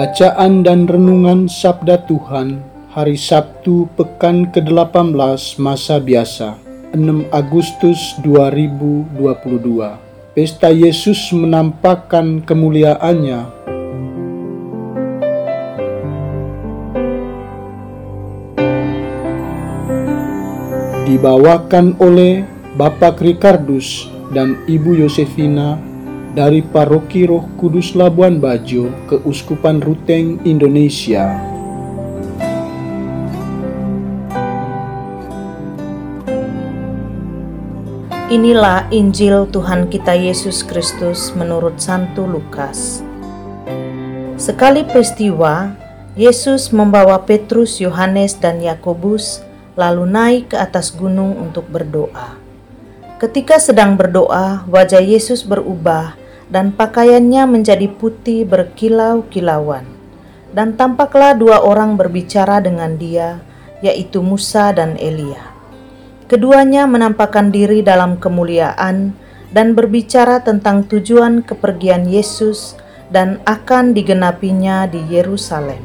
Bacaan dan Renungan Sabda Tuhan Hari Sabtu Pekan ke-18 Masa Biasa 6 Agustus 2022 Pesta Yesus menampakkan kemuliaannya. Dibawakan oleh Bapak Ricardus dan Ibu Yosefina dari Paroki Roh Kudus Labuan Bajo, Keuskupan Ruteng, Indonesia. Inilah Injil Tuhan kita Yesus Kristus menurut Santo Lukas. Sekali peristiwa, Yesus membawa Petrus, Yohanes, dan Yakobus lalu naik ke atas gunung untuk berdoa. Ketika sedang berdoa, wajah Yesus berubah dan pakaiannya menjadi putih berkilau-kilauan. Dan tampaklah dua orang berbicara dengan dia, yaitu Musa dan Elia. Keduanya menampakkan diri dalam kemuliaan dan berbicara tentang tujuan kepergian Yesus dan akan digenapinya di Yerusalem.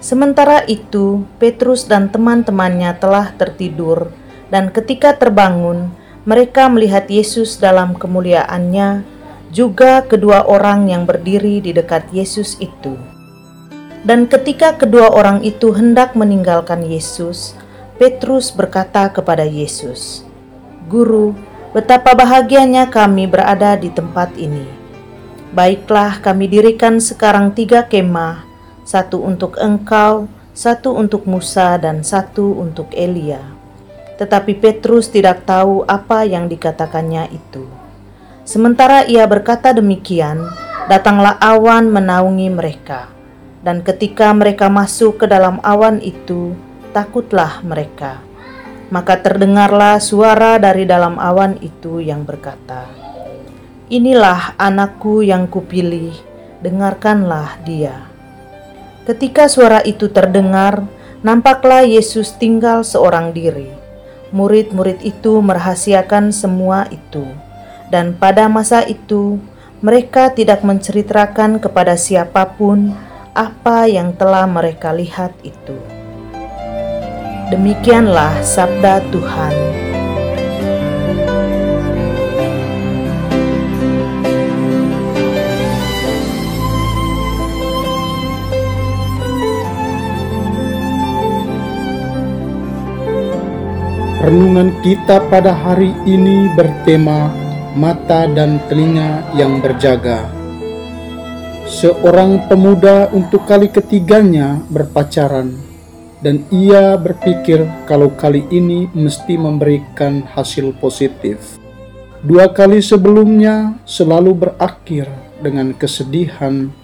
Sementara itu, Petrus dan teman-temannya telah tertidur, dan ketika terbangun, mereka melihat Yesus dalam kemuliaannya juga kedua orang yang berdiri di dekat Yesus itu. Dan ketika kedua orang itu hendak meninggalkan Yesus, Petrus berkata kepada Yesus, "Guru, betapa bahagianya kami berada di tempat ini. Baiklah, kami dirikan sekarang tiga kemah: satu untuk Engkau, satu untuk Musa, dan satu untuk Elia." Tetapi Petrus tidak tahu apa yang dikatakannya itu. Sementara ia berkata demikian, datanglah awan menaungi mereka. Dan ketika mereka masuk ke dalam awan itu, takutlah mereka. Maka terdengarlah suara dari dalam awan itu yang berkata, Inilah anakku yang kupilih, dengarkanlah dia. Ketika suara itu terdengar, nampaklah Yesus tinggal seorang diri. Murid-murid itu merahasiakan semua itu dan pada masa itu mereka tidak menceritakan kepada siapa pun apa yang telah mereka lihat itu. Demikianlah sabda Tuhan. Renungan kita pada hari ini bertema mata dan telinga yang berjaga. Seorang pemuda untuk kali ketiganya berpacaran, dan ia berpikir kalau kali ini mesti memberikan hasil positif. Dua kali sebelumnya selalu berakhir dengan kesedihan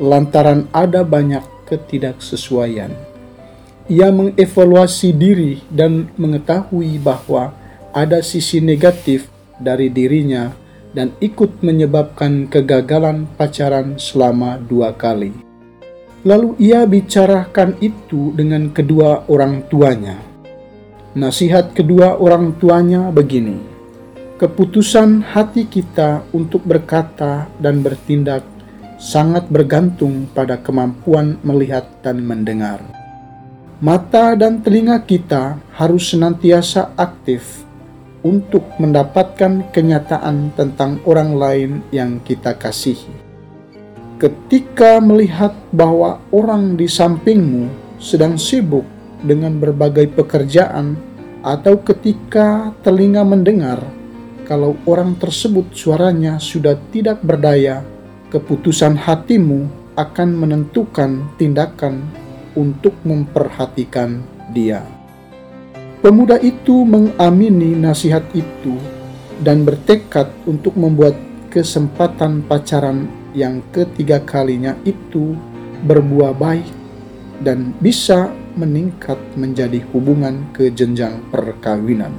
lantaran ada banyak ketidaksesuaian. Ia mengevaluasi diri dan mengetahui bahwa ada sisi negatif dari dirinya dan ikut menyebabkan kegagalan pacaran selama dua kali. Lalu ia bicarakan itu dengan kedua orang tuanya. Nasihat kedua orang tuanya begini: keputusan hati kita untuk berkata dan bertindak sangat bergantung pada kemampuan melihat dan mendengar. Mata dan telinga kita harus senantiasa aktif untuk mendapatkan kenyataan tentang orang lain yang kita kasihi. Ketika melihat bahwa orang di sampingmu sedang sibuk dengan berbagai pekerjaan, atau ketika telinga mendengar kalau orang tersebut suaranya sudah tidak berdaya, keputusan hatimu akan menentukan tindakan untuk memperhatikan dia. Pemuda itu mengamini nasihat itu dan bertekad untuk membuat kesempatan pacaran yang ketiga kalinya itu berbuah baik dan bisa meningkat menjadi hubungan ke jenjang perkawinan.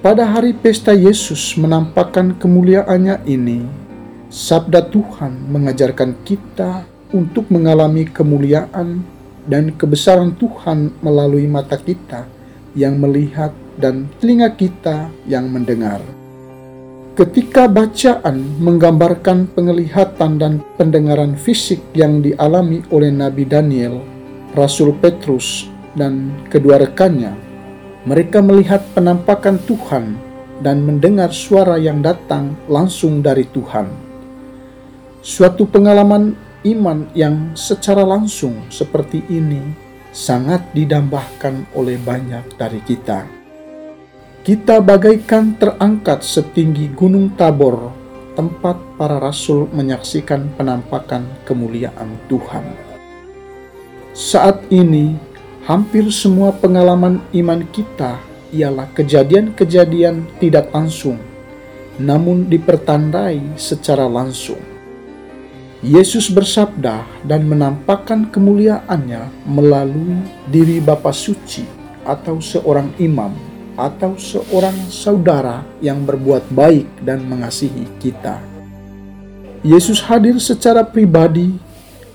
Pada hari pesta Yesus menampakkan kemuliaannya ini, sabda Tuhan mengajarkan kita untuk mengalami kemuliaan dan kebesaran Tuhan melalui mata kita yang melihat dan telinga kita yang mendengar. Ketika bacaan menggambarkan penglihatan dan pendengaran fisik yang dialami oleh Nabi Daniel, Rasul Petrus, dan kedua rekannya, mereka melihat penampakan Tuhan dan mendengar suara yang datang langsung dari Tuhan. Suatu pengalaman iman yang secara langsung seperti ini sangat didambahkan oleh banyak dari kita. Kita bagaikan terangkat setinggi gunung Tabor, tempat para rasul menyaksikan penampakan kemuliaan Tuhan. Saat ini, hampir semua pengalaman iman kita ialah kejadian-kejadian tidak langsung, namun dipertandai secara langsung. Yesus bersabda dan menampakkan kemuliaannya melalui diri Bapa Suci atau seorang imam atau seorang saudara yang berbuat baik dan mengasihi kita. Yesus hadir secara pribadi,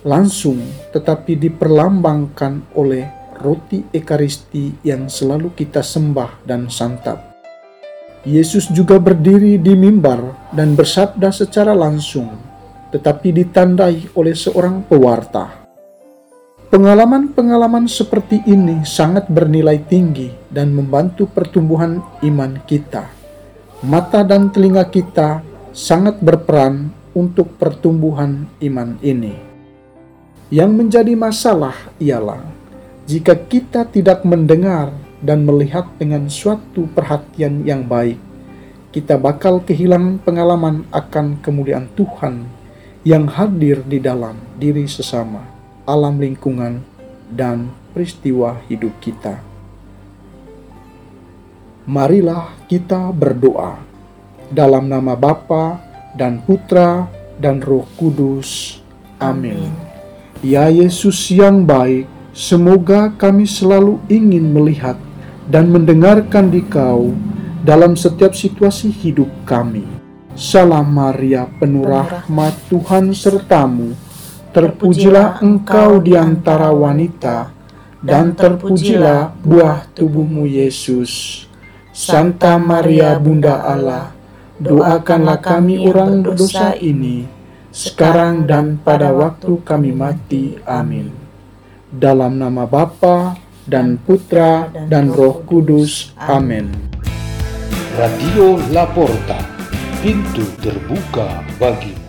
langsung, tetapi diperlambangkan oleh roti Ekaristi yang selalu kita sembah dan santap. Yesus juga berdiri di mimbar dan bersabda secara langsung, tetapi ditandai oleh seorang pewarta. Pengalaman-pengalaman seperti ini sangat bernilai tinggi dan membantu pertumbuhan iman kita. Mata dan telinga kita sangat berperan untuk pertumbuhan iman ini. Yang menjadi masalah ialah jika kita tidak mendengar dan melihat dengan suatu perhatian yang baik, kita bakal kehilangan pengalaman akan kemuliaan Tuhan yang hadir di dalam diri sesama alam lingkungan, dan peristiwa hidup kita. Marilah kita berdoa dalam nama Bapa dan Putra dan Roh Kudus. Amin. Ya Yesus yang baik, semoga kami selalu ingin melihat dan mendengarkan di Kau dalam setiap situasi hidup kami. Salam Maria, penuh rahmat Tuhan sertamu Terpujilah engkau di antara wanita, dan terpujilah buah tubuhmu Yesus. Santa Maria Bunda Allah, doakanlah kami orang berdosa ini, sekarang dan pada waktu kami mati. Amin. Dalam nama Bapa dan Putra dan Roh Kudus. Amin. Radio Laporta, pintu terbuka bagi